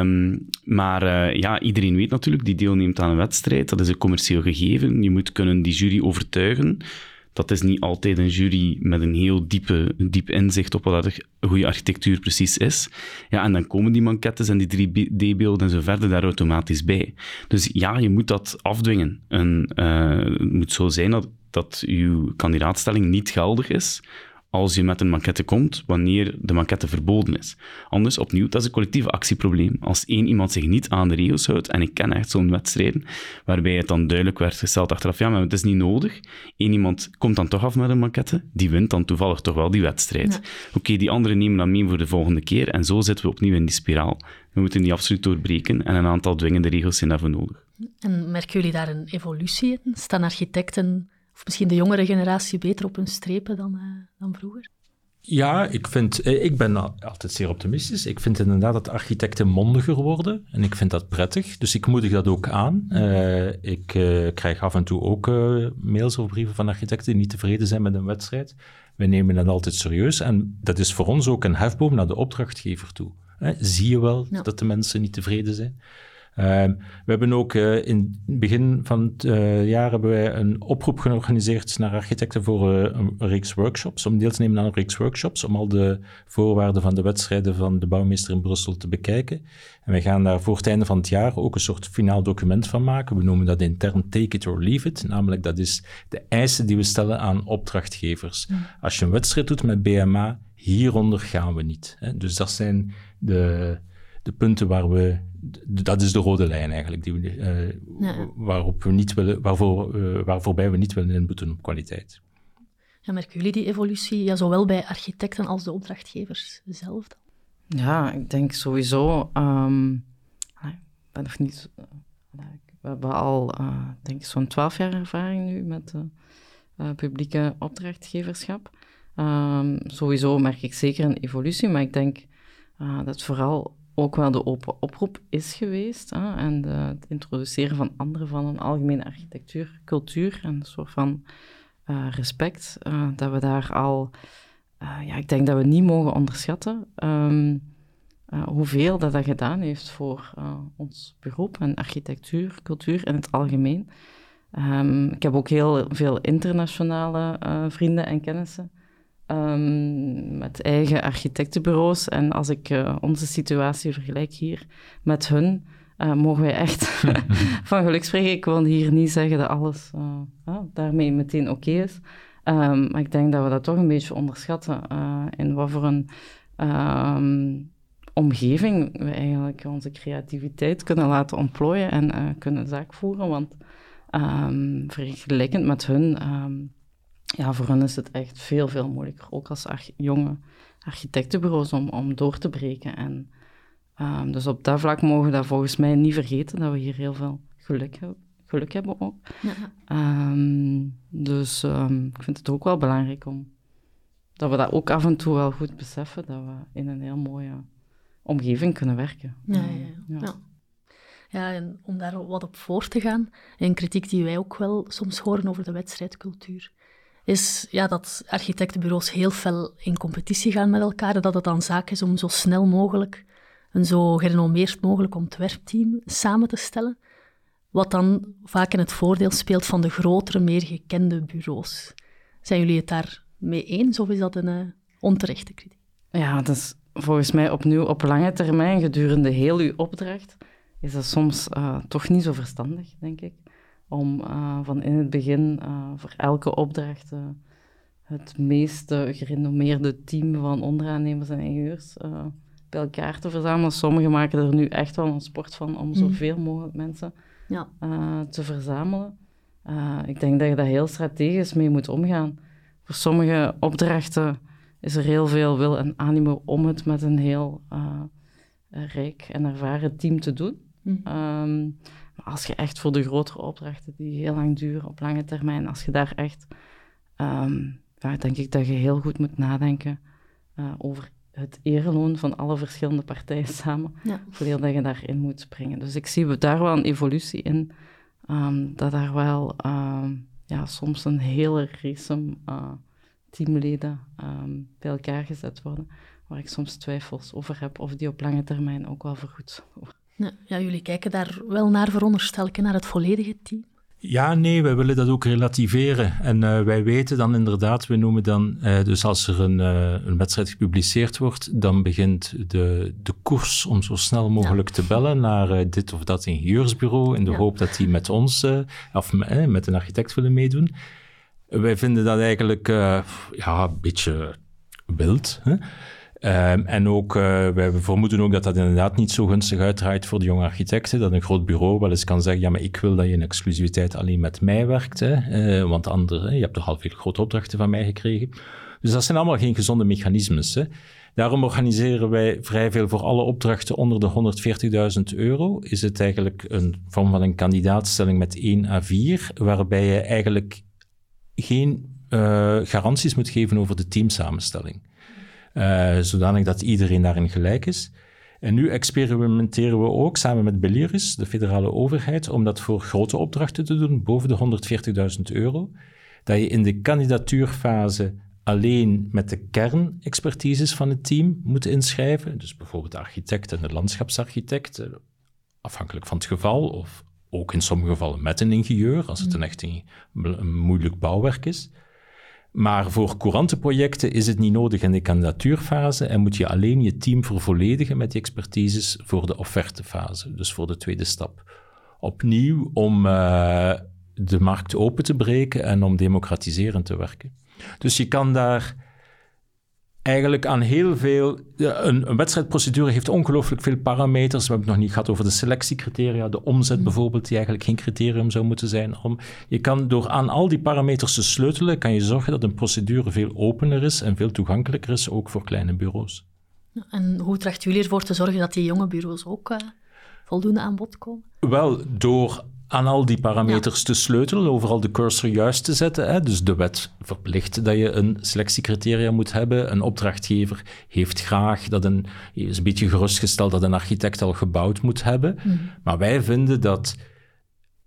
Um, maar uh, ja, iedereen weet natuurlijk, die deelneemt aan een wedstrijd, dat is een commercieel gegeven. Je moet kunnen die jury overtuigen dat is niet altijd een jury met een heel diepe, diep inzicht op wat een goede architectuur precies is. Ja, en dan komen die mankettes en die 3D-beelden en zo verder daar automatisch bij. Dus ja, je moet dat afdwingen. En, uh, het moet zo zijn dat, dat uw kandidaatstelling niet geldig is als je met een maquette komt wanneer de maquette verboden is. Anders, opnieuw, dat is een collectieve actieprobleem. Als één iemand zich niet aan de regels houdt, en ik ken echt zo'n wedstrijden, waarbij het dan duidelijk werd gesteld achteraf, ja, maar het is niet nodig. Eén iemand komt dan toch af met een maquette, die wint dan toevallig toch wel die wedstrijd. Oké, die anderen nemen dan mee voor de volgende keer, en zo zitten we opnieuw in die spiraal. We moeten die absoluut doorbreken, en een aantal dwingende regels zijn daarvoor nodig. En merken jullie daar een evolutie in? Staan architecten of misschien de jongere generatie beter op hun strepen dan, uh, dan vroeger? Ja, ik, vind, eh, ik ben altijd zeer optimistisch. Ik vind inderdaad dat architecten mondiger worden en ik vind dat prettig. Dus ik moedig dat ook aan. Uh, ik uh, krijg af en toe ook mails of brieven van architecten die niet tevreden zijn met een wedstrijd. Wij nemen dat altijd serieus en dat is voor ons ook een hefboom naar de opdrachtgever toe. zie je wel ja. dat de mensen niet tevreden zijn? Ehm, we hebben ook uh, in het begin van het uh, jaar hebben wij een oproep georganiseerd naar architecten voor uh, een reeks workshops, om deel te nemen aan een reeks workshops, om al de voorwaarden van de wedstrijden van de bouwmeester in Brussel te bekijken. En wij gaan daar voor het einde van het jaar ook een soort finaal document van maken. We noemen dat intern Take It or Leave It, namelijk dat is de eisen die we stellen aan opdrachtgevers. Als je een wedstrijd doet met BMA, hieronder gaan we niet. Hè. Dus dat zijn de, de punten waar we dat is de rode lijn eigenlijk, die we, uh, waarop we niet willen, waarvoor, uh, waarvoorbij we niet willen inboeten op kwaliteit. Ja, merken jullie die evolutie, ja, zowel bij architecten als de opdrachtgevers zelf? Dan? Ja, ik denk sowieso. Um, ben nog niet. We hebben al, uh, denk ik, zo'n twaalf jaar ervaring nu met publieke opdrachtgeverschap. Um, sowieso merk ik zeker een evolutie, maar ik denk dat vooral ook wel de open oproep is geweest. Hè, en de, het introduceren van anderen van een algemene architectuur, cultuur en een soort van uh, respect. Uh, dat we daar al, uh, ja, ik denk dat we niet mogen onderschatten um, hoeveel dat dat gedaan heeft voor ons beroep en architectuur, cultuur in het algemeen. Um, ik heb ook heel veel internationale vrienden en kennissen Um, met eigen architectenbureaus. En als ik uh, onze situatie vergelijk hier met hun, uh, mogen wij echt [laughs] van geluk spreken. Ik wil hier niet zeggen dat alles uh, daarmee meteen oké okay is. Um, maar ik denk dat we dat toch een beetje onderschatten in wat voor een um, omgeving we eigenlijk onze creativiteit kunnen laten ontplooien en kunnen zaak voeren. Want vergelijkend met hun ja, voor hen is het echt veel, veel moeilijker, ook als jonge architectenbureaus, om, om door te breken en Ehm, dus op dat vlak mogen we dat volgens mij niet vergeten, dat we hier heel veel geluk, hebben, geluk hebben ook. Ja. Ehm, dus ehm, ik vind het ook wel belangrijk om dat we dat ook af en toe wel goed beseffen, dat we in een heel mooie omgeving kunnen werken. Ja, ja, ja. ja. ja. en om daar wat op voor te gaan, een kritiek die wij ook wel soms horen over de wedstrijdcultuur, is ja, dat architectenbureaus heel fel in competitie gaan met elkaar dat het dan zaak is om zo snel mogelijk een zo gerenommeerd mogelijk ontwerpteam samen te stellen, wat dan vaak in het voordeel speelt van de grotere, meer gekende bureaus. Zijn jullie het daar mee eens of is dat een uh, onterechte kritiek? Ja, dat is volgens mij opnieuw op lange termijn, gedurende heel uw opdracht, is dat soms uh, toch niet zo verstandig, denk ik. Om uh, van in het begin voor elke opdracht het meest gerenommeerde team van onderaannemers en ingenieurs bij elkaar te verzamelen. Sommigen maken er nu echt wel een sport van om zoveel mogelijk mensen ja. te verzamelen. ik denk dat je daar heel strategisch mee moet omgaan. Voor sommige opdrachten is er heel veel wil en animo om het met een heel rijk en ervaren team te doen. Mhm. Maar als je echt voor de grotere opdrachten die heel lang duren, op lange termijn, als je daar echt, um, ja, denk ik dat je heel goed moet nadenken uh, over het ereloon van alle verschillende partijen [laughs] samen, ja. voordat je daarin moet springen. Dus ik zie daar wel een evolutie in, um, dat daar wel ja, soms een hele race uh, teamleden bij elkaar gezet worden, waar ik soms twijfels over heb of die op lange termijn ook wel vergoed worden. Ja, ja, jullie kijken daar wel naar, veronderstel ik, naar het volledige team? Ja, nee, wij willen dat ook relativeren. En uh, wij weten dan inderdaad, we noemen dan, uh, dus als er een, uh, een, wedstrijd gepubliceerd wordt, dan begint de, de koers om zo snel mogelijk ja. te bellen naar dit of dat ingenieursbureau, in de ja. hoop dat die met ons, of met een architect willen meedoen. Wij vinden dat eigenlijk ja, een beetje wild. Hè? Um, en ook, uh, wij vermoeden ook dat dat inderdaad niet zo gunstig uitdraait voor de jonge architecten. Dat een groot bureau wel eens kan zeggen, ja, maar ik wil dat je in exclusiviteit alleen met mij werkt. Uh, want anderen, je hebt toch al veel grote opdrachten van mij gekregen. Dus dat zijn allemaal geen gezonde mechanismes. Hè. Daarom organiseren wij vrij veel voor alle opdrachten onder de 140.000 euro. Is het eigenlijk een vorm van een kandidaatstelling met 1 à 4, waarbij je eigenlijk geen uh, garanties moet geven over de teamsamenstelling. Uh, zodanig dat iedereen daarin gelijk is. En nu experimenteren we ook samen met Beliris, de federale overheid, om dat voor grote opdrachten te doen, boven de 140.000 euro. Dat je in de kandidatuurfase alleen met de kernexpertises van het team moet inschrijven. Dus bijvoorbeeld de architect en de landschapsarchitect, eh, afhankelijk van het geval, of ook in sommige gevallen met een ingenieur, als het een echt een, een moeilijk bouwwerk is. Maar voor courante projecten is het niet nodig in de kandidatuurfase en moet je alleen je team vervolledigen met die expertises voor de offertefase, dus voor de tweede stap. Opnieuw om uh, de markt open te breken en om democratiserend te werken. Dus je kan daar eigenlijk aan heel veel. Een, een, wedstrijdprocedure heeft ongelooflijk veel parameters. We hebben het nog niet gehad over de selectiecriteria, de omzet mm. bijvoorbeeld, die eigenlijk geen criterium zou moeten zijn. Om, je kan door aan al die parameters te sleutelen, kan je zorgen dat een procedure veel opener is en veel toegankelijker is, ook voor kleine bureaus. En hoe trachten jullie ervoor te zorgen dat die jonge bureaus ook uh, voldoende aan bod komen? Wel, door aan al die parameters te sleutelen, overal de cursor juist te zetten. Hè. Dus de wet verplicht dat je een selectiecriteria moet hebben. Een opdrachtgever heeft graag dat een, is een beetje gerustgesteld dat een architect al gebouwd moet hebben. Mhm. Maar wij vinden dat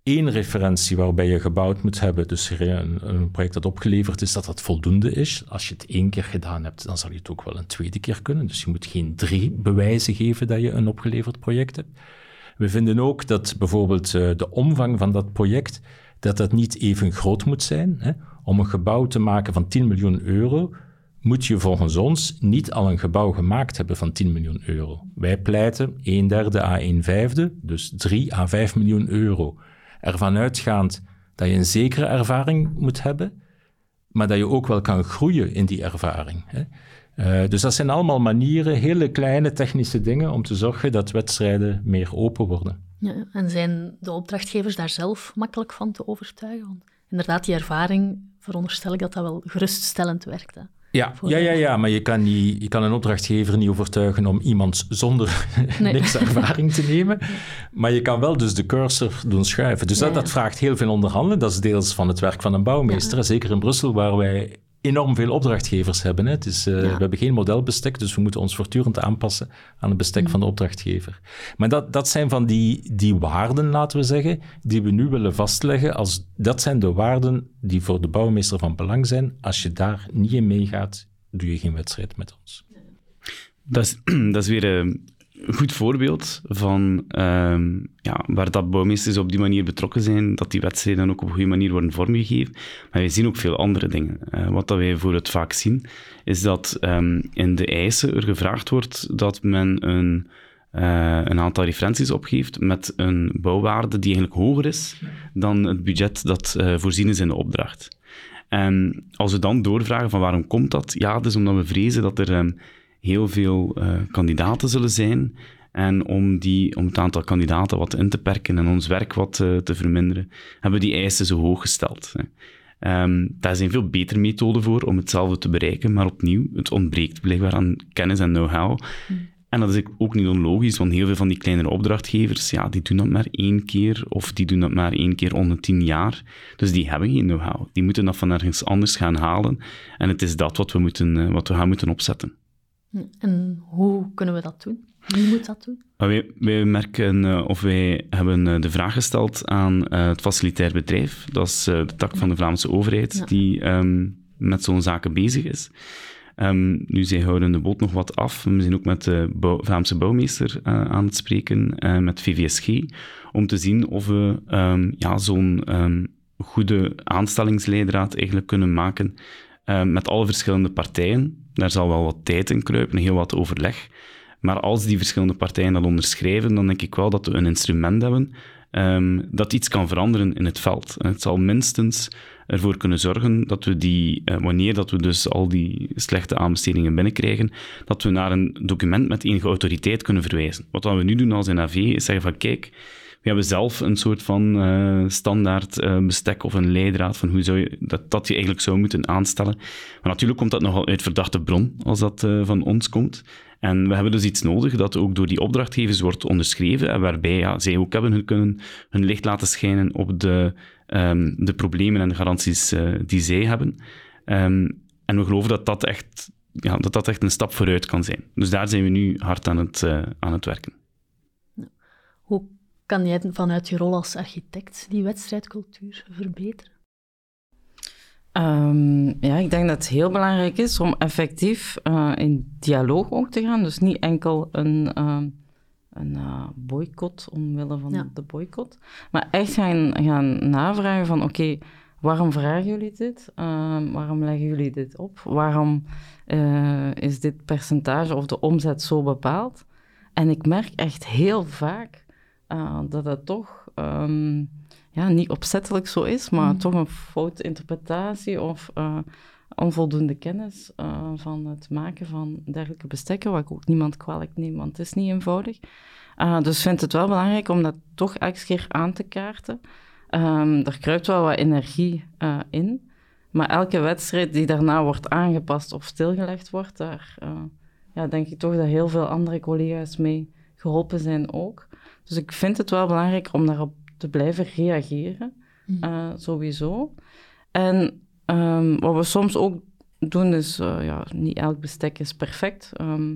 één referentie waarbij je gebouwd moet hebben, dus een, een, project dat opgeleverd is, dat dat voldoende is. Als je het één keer gedaan hebt, dan zal je het ook wel een tweede keer kunnen. Dus je moet geen drie bewijzen geven dat je een opgeleverd project hebt. We vinden ook dat bijvoorbeeld uh, de omvang van dat project, dat dat niet even groot moet zijn. Hè. Om een gebouw te maken van 10 miljoen euro, moet je volgens ons niet al een gebouw gemaakt hebben van 10 miljoen euro. Wij pleiten 1 derde à 1 vijfde, dus 3 à 5 miljoen euro. Ervan uitgaand dat je een zekere ervaring moet hebben, maar dat je ook wel kan groeien in die ervaring. Hè. Uh, dus dat zijn allemaal manieren, hele kleine technische dingen om te zorgen dat wedstrijden meer open worden. Ja, en zijn de opdrachtgevers daar zelf makkelijk van te overtuigen? Want inderdaad, die ervaring veronderstel ik dat dat wel geruststellend werkt. Hè? Ja, ja, ja, ja, maar je kan, niet, je kan een opdrachtgever niet overtuigen om iemand zonder [laughs] Nee. niks [laughs] ervaring te nemen. Maar je kan wel dus de cursor doen schuiven. Dus Ja, dat, ja. dat vraagt heel veel onderhandelen. Dat is deels van het werk van een bouwmeester. Zeker in Brussel, waar wij enorm veel opdrachtgevers hebben. Hè. Het is, eh, Ja. We hebben geen modelbestek, dus we moeten ons voortdurend aanpassen aan het bestek van de opdrachtgever. Maar dat, dat zijn van die, die waarden, laten we zeggen, die we nu willen vastleggen. Als, dat zijn de waarden die voor de bouwmeester van belang zijn. Als je daar niet in meegaat, doe je geen wedstrijd met ons. Dat is, [clears throat] dat is weer een goed voorbeeld van ehm, ja, waar dat bouwmeesters op die manier betrokken zijn, dat die wedstrijden ook op een goede manier worden vormgegeven. Maar we zien ook veel andere dingen. Eh, wat dat wij voor het vaak zien, is dat ehm, in de eisen er gevraagd wordt dat men een, eh, een aantal referenties opgeeft met een bouwwaarde die eigenlijk hoger is dan het budget dat eh, voorzien is in de opdracht. En als we dan doorvragen van waarom komt dat? Ja, dus omdat we vrezen dat er ehm, heel veel eh, kandidaten zullen zijn. En om, die, om het aantal kandidaten wat in te perken en ons werk wat eh, te verminderen, hebben we die eisen zo hoog gesteld. hè. Ehm, daar zijn veel betere methoden voor om hetzelfde te bereiken, maar opnieuw, het ontbreekt blijkbaar aan kennis en know-how. En dat is ook niet onlogisch, want heel veel van die kleinere opdrachtgevers, ja, die doen dat maar één keer, of die doen dat maar één keer onder tien jaar. Dus die hebben geen know-how. Die moeten dat van ergens anders gaan halen. En het is dat wat we, moeten, eh, wat we gaan moeten opzetten. En hoe kunnen we dat doen? Wie moet dat doen? Wij, wij merken, eh, of wij hebben eh, de vraag gesteld aan eh, het facilitair bedrijf. Dat is de tak van de Vlaamse overheid Ja. die ehm, met zo'n zaken bezig is. Ehm, nu, zij houden de boot nog wat af. We zijn ook met de bouw- Vlaamse bouwmeester aan het spreken, eh, met VVSG, om te zien of we ehm, ja, zo'n goede aanstellingsleidraad eigenlijk kunnen maken met alle verschillende partijen. Daar zal wel wat tijd in kruipen, heel wat overleg. Maar als die verschillende partijen dat onderschrijven, dan denk ik wel dat we een instrument hebben ehm, dat iets kan veranderen in het veld. Het zal minstens ervoor kunnen zorgen dat we die, eh, wanneer dat we dus al die slechte aanbestedingen binnenkrijgen, dat we naar een document met enige autoriteit kunnen verwijzen. Wat we nu doen als NAV is zeggen van kijk, we hebben zelf een soort van eh, standaard eh, bestek of een leidraad van hoe zou je, dat, dat je eigenlijk zou moeten aanstellen. Maar natuurlijk komt dat nogal uit verdachte bron als dat eh, van ons komt. En we hebben dus iets nodig dat ook door die opdrachtgevers wordt onderschreven en waarbij ja, zij ook hebben kunnen hun licht laten schijnen op de, ehm, de problemen en garanties die zij hebben. Ehm, en we geloven dat dat, echt, ja, dat dat echt een stap vooruit kan zijn. Dus daar zijn we nu hard aan het, aan het werken. Kan jij vanuit je rol als architect die wedstrijdcultuur verbeteren? Ehm, ja, ik denk dat het heel belangrijk is om effectief eh, in dialoog ook te gaan. Dus niet enkel een, ehm, een eh, boycott omwille van Ja. de boycott. Maar echt gaan, gaan navragen van oké, waarom vragen jullie dit? Ehm, waarom leggen jullie dit op? Waarom eh, is dit percentage of de omzet zo bepaald? En ik merk echt heel vaak eh, dat het toch ehm, ja, niet opzettelijk zo is, maar Mhm. toch een foute interpretatie of eh, onvoldoende kennis eh, van het maken van dergelijke bestekken, wat ik ook niemand kwalijk neem, want het is niet eenvoudig. Dus ik vind het wel belangrijk om dat toch elke keer aan te kaarten. Ehm er kruipt wel wat energie in, maar elke wedstrijd die daarna wordt aangepast of stilgelegd wordt, daar ja, denk ik toch dat heel veel andere collega's mee geholpen zijn ook. Dus ik vind het wel belangrijk om daarop te blijven reageren, Mhm. eh, sowieso. En ehm, wat we soms ook doen is, eh, ja, niet elk bestek is perfect, ehm,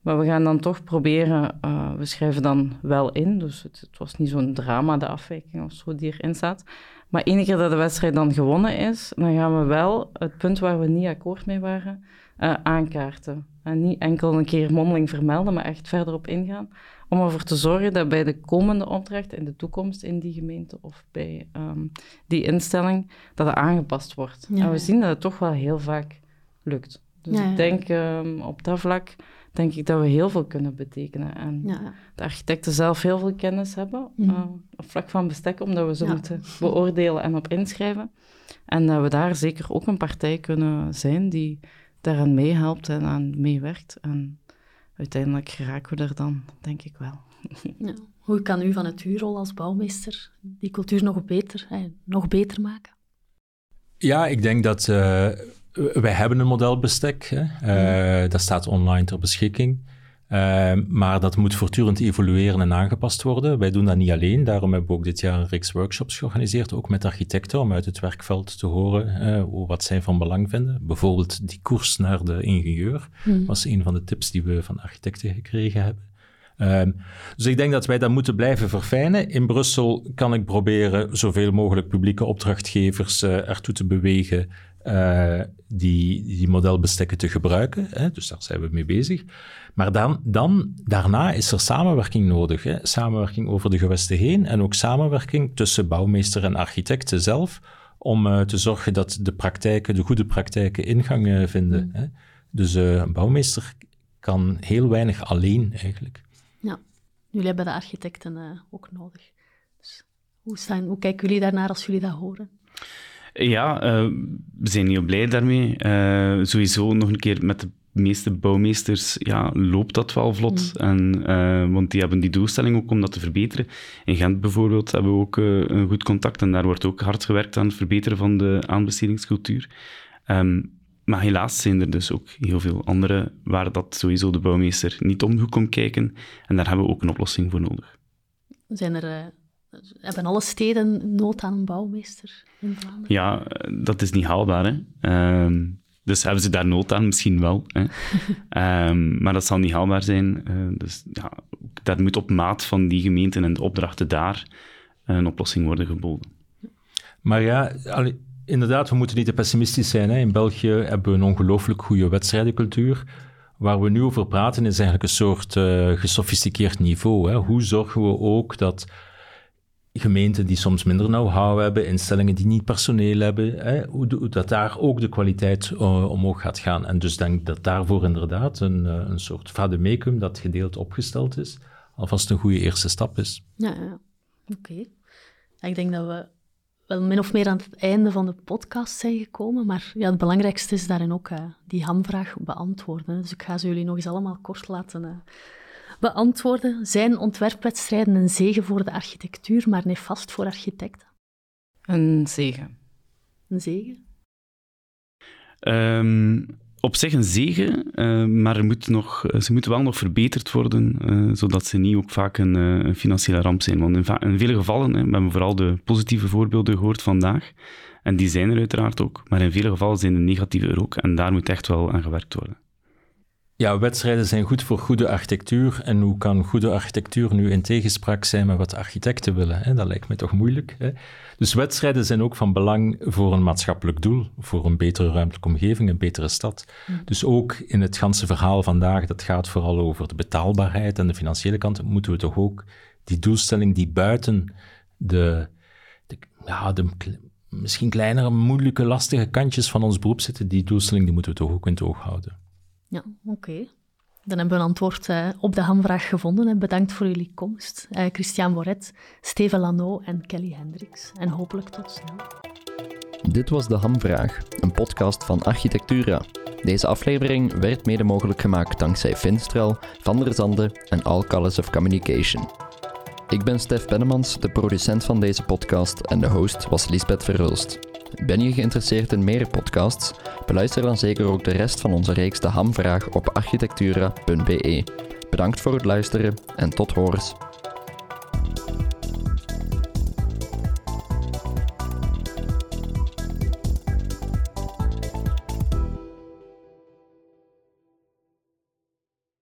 maar we gaan dan toch proberen, eh, we schrijven dan wel in, dus het, het was niet zo'n drama, de afwijking of zo die erin staat. Maar enige keer dat de wedstrijd dan gewonnen is, dan gaan we wel het punt waar we niet akkoord mee waren, aankaarten. En niet enkel een keer mondeling vermelden, maar echt verder op ingaan. Om ervoor te zorgen dat bij de komende opdracht in de toekomst in die gemeente of bij ehm, die instelling, dat het aangepast wordt. Ja, en we zien dat het toch wel heel vaak lukt. Dus Ja, ik denk ehm, op dat vlak denk ik dat we heel veel kunnen betekenen. En Ja, de architecten zelf heel veel kennis hebben Mhm. eh, op vlak van bestek, omdat we ze Ja. moeten beoordelen en op inschrijven. En dat we daar zeker ook een partij kunnen zijn die daaraan meehelpt en aan meewerkt. En uiteindelijk geraken we er dan, denk ik wel. [laughs] Ja. Hoe kan u vanuit uw rol als bouwmeester die cultuur nog beter, hè, nog beter maken? Ja, ik denk dat eh, wij hebben een modelbestek, hè. Uh, dat staat online ter beschikking. Uh, maar dat moet voortdurend evolueren en aangepast worden. Wij doen dat niet alleen. Daarom hebben we ook dit jaar een reeks workshops georganiseerd, ook met architecten, om uit het werkveld te horen uh, wat zij van belang vinden. Bijvoorbeeld die koers naar de ingenieur mm. was een van de tips die we van architecten gekregen hebben. Um, dus ik denk dat wij dat moeten blijven verfijnen. In Brussel kan ik proberen zoveel mogelijk publieke opdrachtgevers uh, ertoe te bewegen uh, die, die modelbestekken te gebruiken. Hè? Dus daar zijn we mee bezig. Maar dan, dan, daarna is er samenwerking nodig. Hè? Samenwerking over de gewesten heen en ook samenwerking tussen bouwmeester en architecten zelf, om uh, te zorgen dat de praktijken, de goede praktijken ingang uh, vinden. Mm. Hè? Dus een bouwmeester kan heel weinig alleen eigenlijk. Ja, jullie hebben de architecten ook nodig. Dus hoe, staan, hoe kijken jullie daarnaar als jullie dat horen? Ja, uh, we zijn heel blij daarmee. Uh, sowieso nog een keer met de meeste bouwmeesters ja, loopt dat wel vlot. Mm. En, uh, want die hebben die doelstelling ook om dat te verbeteren. In Gent bijvoorbeeld hebben we ook een goed contact en daar wordt ook hard gewerkt aan het verbeteren van de aanbestedingscultuur. Um, maar helaas zijn er dus ook heel veel andere waar dat sowieso de bouwmeester niet om de hoek komt kijken. En daar hebben we ook een oplossing voor nodig. Zijn er hebben alle steden nood aan een bouwmeester in Vlaanderen? Ja, dat is niet haalbaar. Hè? Uh, dus hebben ze daar nood aan? Misschien wel. Hè? um, [laughs] maar dat zal niet haalbaar zijn. Uh, dus ja, daar moet op maat van die gemeenten en de opdrachten daar een oplossing worden geboden. Maar ja, inderdaad, we moeten niet te pessimistisch zijn. Hè? In België hebben we een ongelooflijk goede wedstrijdencultuur. Waar we nu over praten is eigenlijk een soort uh, gesofisticeerd niveau. Hè? Hoe zorgen we ook dat gemeenten die soms minder know-how hebben, instellingen die niet personeel hebben, hoe, dat daar ook de kwaliteit uh, omhoog gaat gaan. En dus denk dat daarvoor inderdaad een, uh, een soort vademecum dat gedeeld opgesteld is, alvast een goede eerste stap is. Ja, ja. oké. Ik denk dat we wel min of meer aan het einde van de podcast zijn gekomen, maar ja, het belangrijkste is daarin ook uh, die hamvraag beantwoorden. Dus ik ga ze jullie nog eens allemaal kort laten beantwoorden. Zijn ontwerpwedstrijden een zegen voor de architectuur, maar nefast voor architecten? Een zegen. Een zegen? Um, op zich een zegen, uh, maar er moet nog, ze moeten wel nog verbeterd worden, uh, zodat ze niet ook vaak een, uh, een financiële ramp zijn. Want in, in vele gevallen, hè, we hebben vooral de positieve voorbeelden gehoord vandaag, en die zijn er uiteraard ook, maar in vele gevallen zijn de negatieve er ook, en daar moet echt wel aan gewerkt worden. Ja, wedstrijden zijn goed voor goede architectuur. En hoe kan goede architectuur nu in tegenspraak zijn met wat architecten willen? Hè? Dat lijkt me toch moeilijk. Hè? Dus wedstrijden zijn ook van belang voor een maatschappelijk doel, voor een betere ruimtelijke omgeving, een betere stad. Dus ook in het ganse verhaal vandaag, dat gaat vooral over de betaalbaarheid en de financiële kant, moeten we toch ook die doelstelling die buiten de, de, ja, de misschien kleinere, moeilijke, lastige kantjes van ons beroep zitten, die doelstelling die moeten we toch ook in het oog houden. Ja, oké. Dan hebben we een antwoord uh, op de hamvraag gevonden. Bedankt voor jullie komst. Uh, Christian Boret, Steven Lano en Kelly Hendricks. En hopelijk tot snel. Dit was De Hamvraag, een podcast van Architectura. Deze aflevering werd mede mogelijk gemaakt dankzij Finstral, Van der Zande en All Colors of Communication. Ik ben Stef Bennemans, de producent van deze podcast en de host was Lisbeth Verhulst. Ben je geïnteresseerd in meer podcasts? Beluister dan zeker ook de rest van onze reeks De Hamvraag op architectura.be. Bedankt voor het luisteren en tot horens.